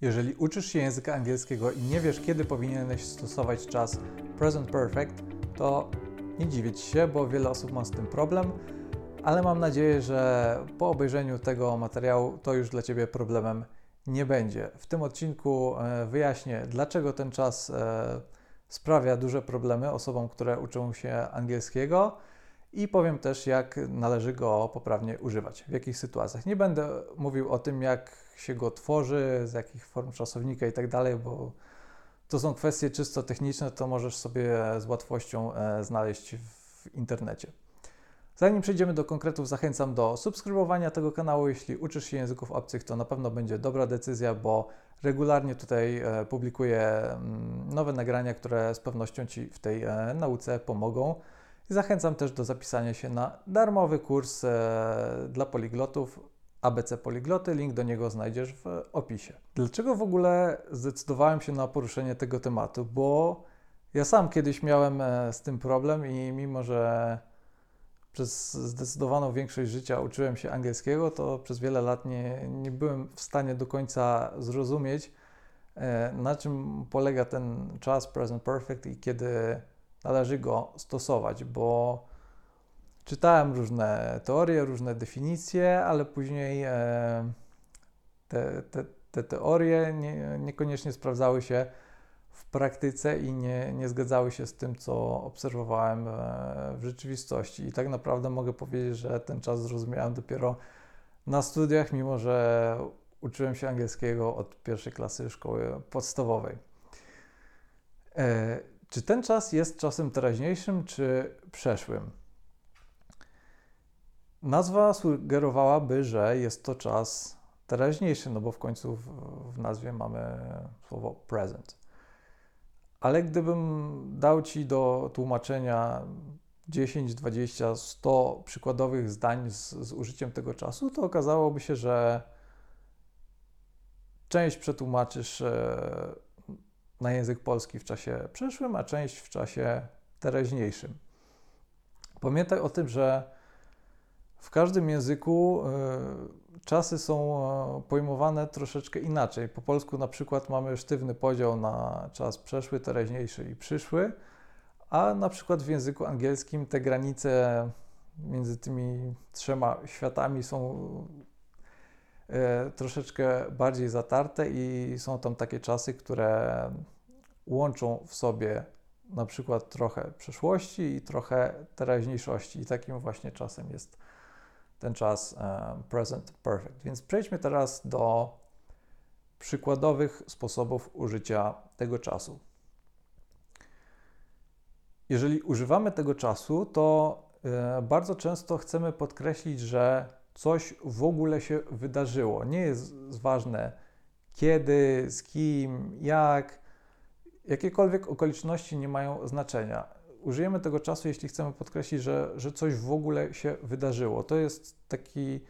Jeżeli uczysz się języka angielskiego i nie wiesz, kiedy powinieneś stosować czas present perfect, to nie dziwię Ci się, bo wiele osób ma z tym problem, ale mam nadzieję, że po obejrzeniu tego materiału to już dla Ciebie problemem nie będzie. W tym odcinku e, wyjaśnię, dlaczego ten czas e, sprawia duże problemy osobom, które uczą się angielskiego i powiem też, jak należy go poprawnie używać, w jakich sytuacjach. Nie będę mówił o tym, jak się go tworzy, z jakich form czasownika i tak dalej, bo to są kwestie czysto techniczne, to możesz sobie z łatwością e, znaleźć w internecie. Zanim przejdziemy do konkretów, zachęcam do subskrybowania tego kanału. Jeśli uczysz się języków obcych, to na pewno będzie dobra decyzja, bo regularnie tutaj e, publikuję mm, nowe nagrania, które z pewnością Ci w tej e, nauce pomogą. Zachęcam też do zapisania się na darmowy kurs dla poliglotów ABC Poligloty. Link do niego znajdziesz w opisie. Dlaczego w ogóle zdecydowałem się na poruszenie tego tematu? Bo ja sam kiedyś miałem e, z tym problem i mimo, że przez zdecydowaną większość życia uczyłem się angielskiego, to przez wiele lat nie, nie byłem w stanie do końca zrozumieć, e, na czym polega ten czas present perfect i kiedy należy go stosować, bo czytałem różne teorie, różne definicje, ale później e, te, te, te teorie nie, niekoniecznie sprawdzały się w praktyce i nie, nie zgadzały się z tym, co obserwowałem e, w rzeczywistości. I tak naprawdę mogę powiedzieć, że ten czas zrozumiałem dopiero na studiach, mimo że uczyłem się angielskiego od pierwszej klasy szkoły podstawowej. Czy ten czas jest czasem teraźniejszym czy przeszłym? Nazwa sugerowałaby, że jest to czas teraźniejszy, no bo w końcu w, w nazwie mamy słowo present. Ale gdybym dał Ci do tłumaczenia 10, 20, 100 przykładowych zdań z, z użyciem tego czasu, to okazałoby się, że część przetłumaczysz e, na język polski w czasie przeszłym, a część w czasie teraźniejszym. Pamiętaj o tym, że w każdym języku e, czasy są e, pojmowane troszeczkę inaczej. Po polsku na przykład mamy sztywny podział na czas przeszły, teraźniejszy i przyszły, a na przykład w języku angielskim te granice między tymi trzema światami są troszeczkę bardziej zatarte i są tam takie czasy, które łączą w sobie na przykład trochę przeszłości i trochę teraźniejszości. I takim właśnie czasem jest ten czas e, present perfect. Więc przejdźmy teraz do przykładowych sposobów użycia tego czasu. Jeżeli używamy tego czasu, to e, bardzo często chcemy podkreślić, że coś w ogóle się wydarzyło. Nie jest ważne kiedy, z kim, jak. Jakiekolwiek okoliczności nie mają znaczenia użyjemy tego czasu, jeśli chcemy podkreślić, że, że coś w ogóle się wydarzyło. To jest taki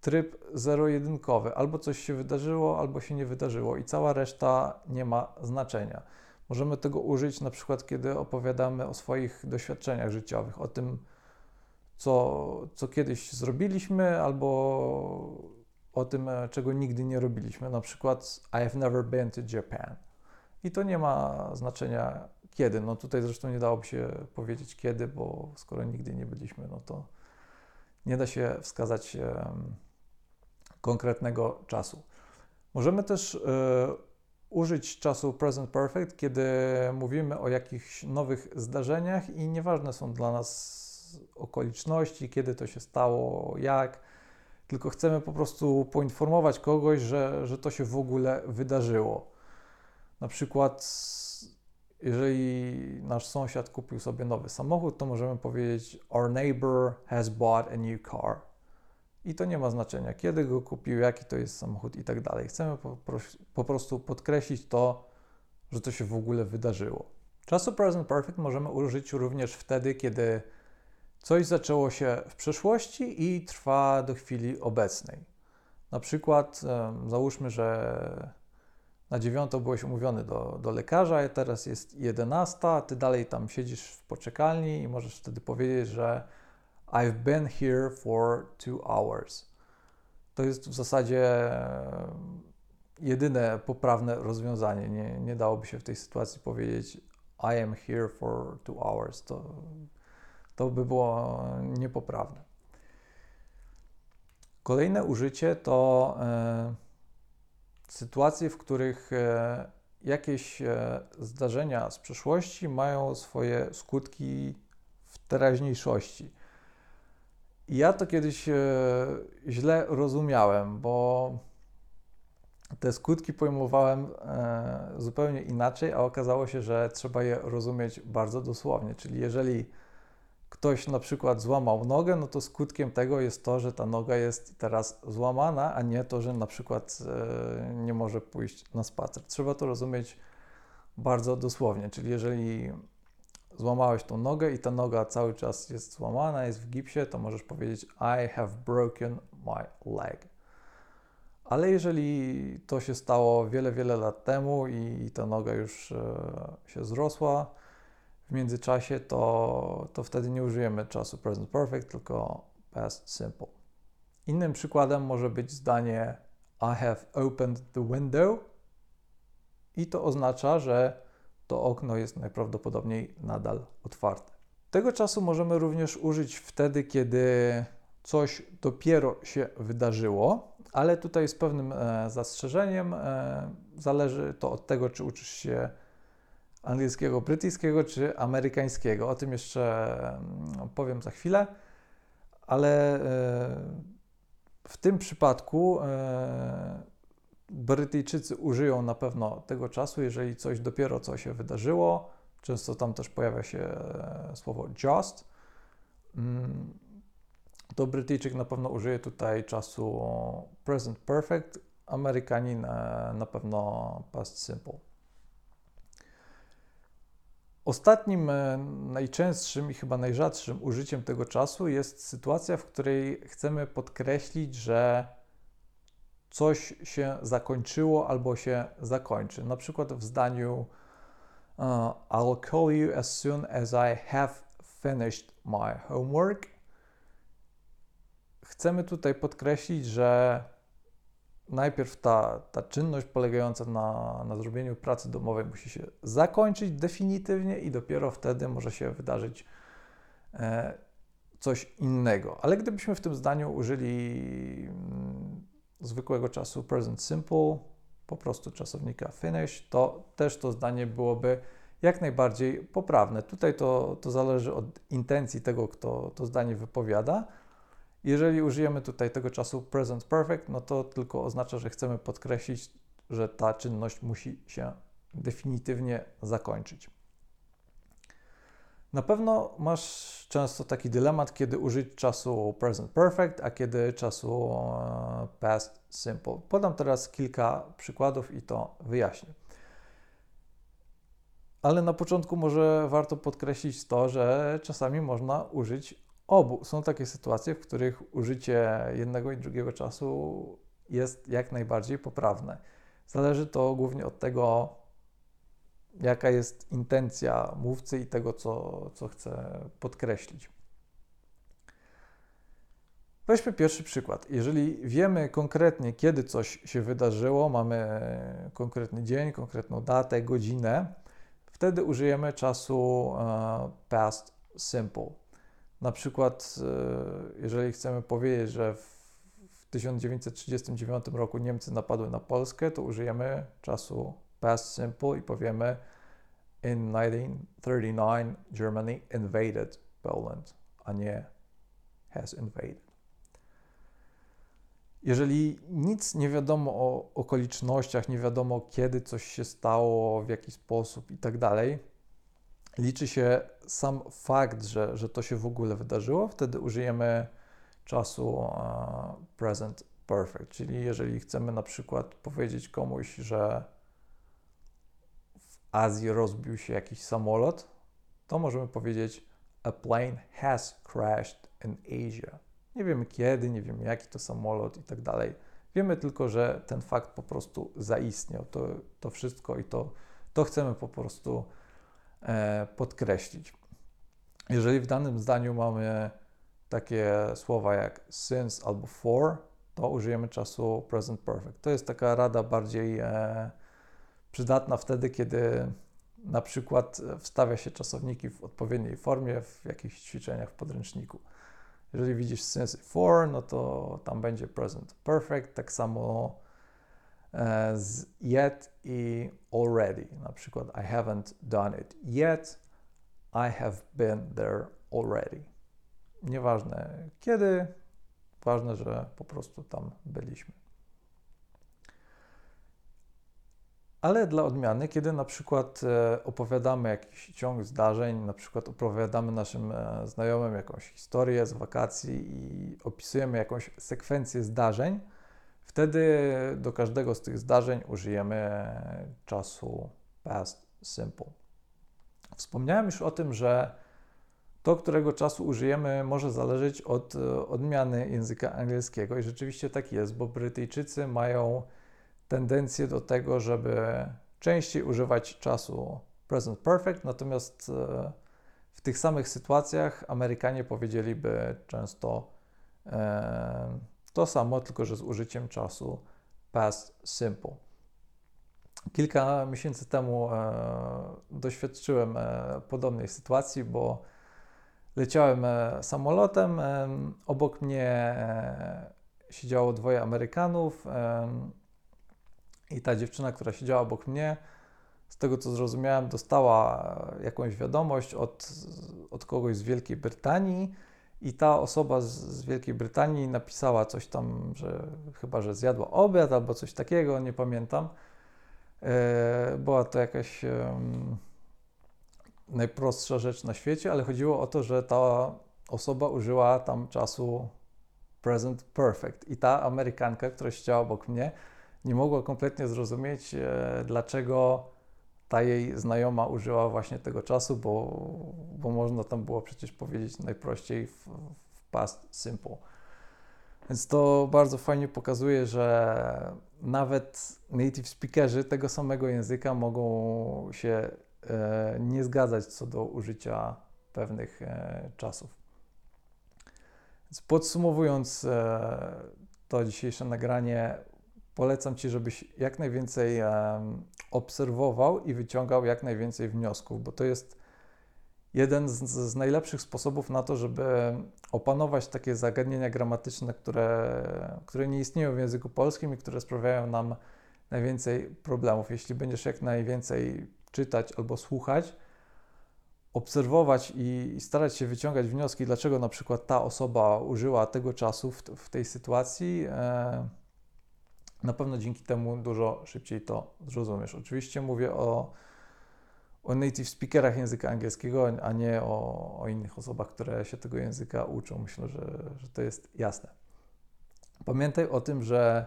tryb zero-jedynkowy. Albo coś się wydarzyło, albo się nie wydarzyło i cała reszta nie ma znaczenia. Możemy tego użyć na przykład, kiedy opowiadamy o swoich doświadczeniach życiowych, o tym, co, co kiedyś zrobiliśmy, albo o tym, czego nigdy nie robiliśmy. Na przykład, I have never been to Japan. I to nie ma znaczenia, kiedy. No tutaj zresztą nie dałoby się powiedzieć kiedy, bo skoro nigdy nie byliśmy, no to nie da się wskazać um, konkretnego czasu. Możemy też y, użyć czasu present perfect, kiedy mówimy o jakichś nowych zdarzeniach i nieważne są dla nas okoliczności, kiedy to się stało, jak, tylko chcemy po prostu poinformować kogoś, że, że to się w ogóle wydarzyło. Na przykład jeżeli nasz sąsiad kupił sobie nowy samochód, to możemy powiedzieć Our neighbor has bought a new car. I to nie ma znaczenia, kiedy go kupił, jaki to jest samochód i tak dalej. Chcemy po, po prostu podkreślić to, że to się w ogóle wydarzyło. Czasu present perfect możemy użyć również wtedy, kiedy coś zaczęło się w przeszłości i trwa do chwili obecnej. Na przykład, załóżmy, że na dziewiątą byłeś umówiony do, do lekarza, a teraz jest jedenasta, ty dalej tam siedzisz w poczekalni i możesz wtedy powiedzieć, że I've been here for two hours. To jest w zasadzie jedyne poprawne rozwiązanie. Nie, nie dałoby się w tej sytuacji powiedzieć I am here for two hours. To, to by było niepoprawne. Kolejne użycie to e, sytuacje, w których e, jakieś e, zdarzenia z przeszłości mają swoje skutki w teraźniejszości. I ja to kiedyś e, źle rozumiałem, bo te skutki pojmowałem e, zupełnie inaczej, a okazało się, że trzeba je rozumieć bardzo dosłownie. Czyli jeżeli ktoś na przykład złamał nogę, no to skutkiem tego jest to, że ta noga jest teraz złamana, a nie to, że na przykład e, nie może pójść na spacer. Trzeba to rozumieć bardzo dosłownie, czyli jeżeli złamałeś tą nogę i ta noga cały czas jest złamana, jest w gipsie, to możesz powiedzieć I have broken my leg. Ale jeżeli to się stało wiele, wiele lat temu i ta noga już e, się zrosła w międzyczasie, to, to wtedy nie użyjemy czasu present perfect, tylko past simple. Innym przykładem może być zdanie I have opened the window i to oznacza, że to okno jest najprawdopodobniej nadal otwarte. Tego czasu możemy również użyć wtedy, kiedy coś dopiero się wydarzyło, ale tutaj z pewnym e, zastrzeżeniem e, zależy to od tego, czy uczysz się angielskiego, brytyjskiego czy amerykańskiego. O tym jeszcze mm, powiem za chwilę, ale e, w tym przypadku e, Brytyjczycy użyją na pewno tego czasu, jeżeli coś dopiero co się wydarzyło. Często tam też pojawia się e, słowo just. Mm, to Brytyjczyk na pewno użyje tutaj czasu present perfect, Amerykanin na pewno past simple. Ostatnim, e, najczęstszym i chyba najrzadszym użyciem tego czasu jest sytuacja, w której chcemy podkreślić, że coś się zakończyło albo się zakończy. Na przykład w zdaniu uh, I'll call you as soon as I have finished my homework. Chcemy tutaj podkreślić, że najpierw ta, ta czynność polegająca na, na zrobieniu pracy domowej musi się zakończyć definitywnie i dopiero wtedy może się wydarzyć e, coś innego. Ale gdybyśmy w tym zdaniu użyli mm, zwykłego czasu present simple, po prostu czasownika finish, to też to zdanie byłoby jak najbardziej poprawne. Tutaj to, to zależy od intencji tego, kto to zdanie wypowiada. Jeżeli użyjemy tutaj tego czasu present perfect, no to tylko oznacza, że chcemy podkreślić, że ta czynność musi się definitywnie zakończyć. Na pewno masz często taki dylemat, kiedy użyć czasu present perfect, a kiedy czasu e, past simple. Podam teraz kilka przykładów i to wyjaśnię. Ale na początku może warto podkreślić to, że czasami można użyć obu. Są takie sytuacje, w których użycie jednego i drugiego czasu jest jak najbardziej poprawne. Zależy to głównie od tego, jaka jest intencja mówcy i tego, co, co chce podkreślić. Weźmy pierwszy przykład. Jeżeli wiemy konkretnie, kiedy coś się wydarzyło, mamy konkretny dzień, konkretną datę, godzinę, wtedy użyjemy czasu e, past simple. Na przykład, e, jeżeli chcemy powiedzieć, że w 1939 roku Niemcy napadły na Polskę, to użyjemy czasu past simple i powiemy in 1939 Germany invaded Poland, a nie has invaded. Jeżeli nic nie wiadomo o okolicznościach, nie wiadomo kiedy coś się stało, w jaki sposób i tak dalej, liczy się sam fakt, że, że to się w ogóle wydarzyło, wtedy użyjemy czasu present perfect. Czyli jeżeli chcemy na przykład powiedzieć komuś, że w Azji rozbił się jakiś samolot, to możemy powiedzieć a plane has crashed in Asia. Nie wiemy kiedy, nie wiemy jaki to samolot i tak dalej. Wiemy tylko, że ten fakt po prostu zaistniał. To, to wszystko i to, to chcemy po prostu podkreślić. Jeżeli w danym zdaniu mamy takie słowa jak since albo for, to użyjemy czasu present perfect. To jest taka rada bardziej e, przydatna wtedy, kiedy na przykład wstawia się czasowniki w odpowiedniej formie w jakichś ćwiczeniach w podręczniku. Jeżeli widzisz since for, no to tam będzie present perfect, tak samo e, z yet i already. Na przykład I haven't done it yet, I have been there already. Nieważne kiedy, ważne, że po prostu tam byliśmy. Ale dla odmiany, kiedy na przykład e, opowiadamy jakiś ciąg zdarzeń, na przykład opowiadamy naszym e, znajomym jakąś historię z wakacji i opisujemy jakąś sekwencję zdarzeń, wtedy do każdego z tych zdarzeń użyjemy czasu past simple. Wspomniałem już o tym, że to, którego czasu użyjemy, może zależeć od e, odmiany języka angielskiego i rzeczywiście tak jest, bo Brytyjczycy mają tendencję do tego, żeby częściej używać czasu present perfect, natomiast e, w tych samych sytuacjach Amerykanie powiedzieliby często e, to samo, tylko że z użyciem czasu past simple. Kilka miesięcy temu e, doświadczyłem podobnej sytuacji, bo leciałem samolotem. Obok mnie siedziało dwoje Amerykanów. I ta dziewczyna, która siedziała obok mnie, z tego co zrozumiałem, dostała jakąś wiadomość od, od kogoś z Wielkiej Brytanii. I ta osoba z, z, Wielkiej Brytanii napisała coś tam, że chyba, że zjadła obiad albo coś takiego, nie pamiętam. E, była to jakaś e, najprostsza rzecz na świecie, ale chodziło o to, że ta osoba użyła tam czasu present perfect. I ta Amerykanka, która siedziała obok mnie, nie mogła kompletnie zrozumieć, e, dlaczego ta jej znajoma użyła właśnie tego czasu, bo, bo można tam było przecież powiedzieć najprościej w, w past simple. Więc to bardzo fajnie pokazuje, że nawet native speakerzy tego samego języka mogą się e, nie zgadzać co do użycia pewnych e, czasów. Więc podsumowując e, to dzisiejsze nagranie, polecam Ci, żebyś jak najwięcej obserwował i wyciągał jak najwięcej wniosków, bo to jest jeden z, z, najlepszych sposobów na to, żeby opanować takie zagadnienia gramatyczne, które, które nie istnieją w języku polskim i które sprawiają nam najwięcej problemów. Jeśli będziesz jak najwięcej czytać albo słuchać, obserwować i, starać się wyciągać wnioski, dlaczego na przykład ta osoba użyła tego czasu w, w tej sytuacji, e, na pewno dzięki temu dużo szybciej to zrozumiesz. Oczywiście mówię o, o native speakerach języka angielskiego, a nie o, o innych osobach, które się tego języka uczą. Myślę, że, że to jest jasne. Pamiętaj o tym, że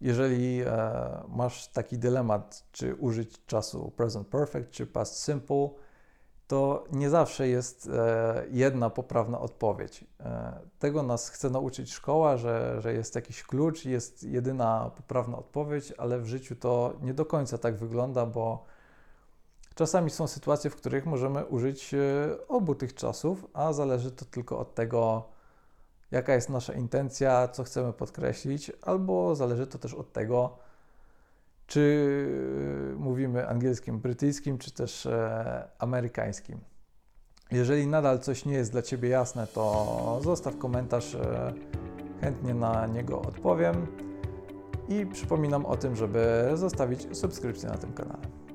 jeżeli e, masz taki dylemat, czy użyć czasu present perfect, czy past simple, to nie zawsze jest e, jedna poprawna odpowiedź. E, tego nas chce nauczyć szkoła, że, że jest jakiś klucz, jest jedyna poprawna odpowiedź, ale w życiu to nie do końca tak wygląda, bo czasami są sytuacje, w których możemy użyć e, obu tych czasów, a zależy to tylko od tego, jaka jest nasza intencja, co chcemy podkreślić, albo zależy to też od tego, czy mówimy angielskim, brytyjskim, czy też e, amerykańskim. Jeżeli nadal coś nie jest dla Ciebie jasne, to zostaw komentarz, e, chętnie na niego odpowiem. I przypominam o tym, żeby zostawić subskrypcję na tym kanale.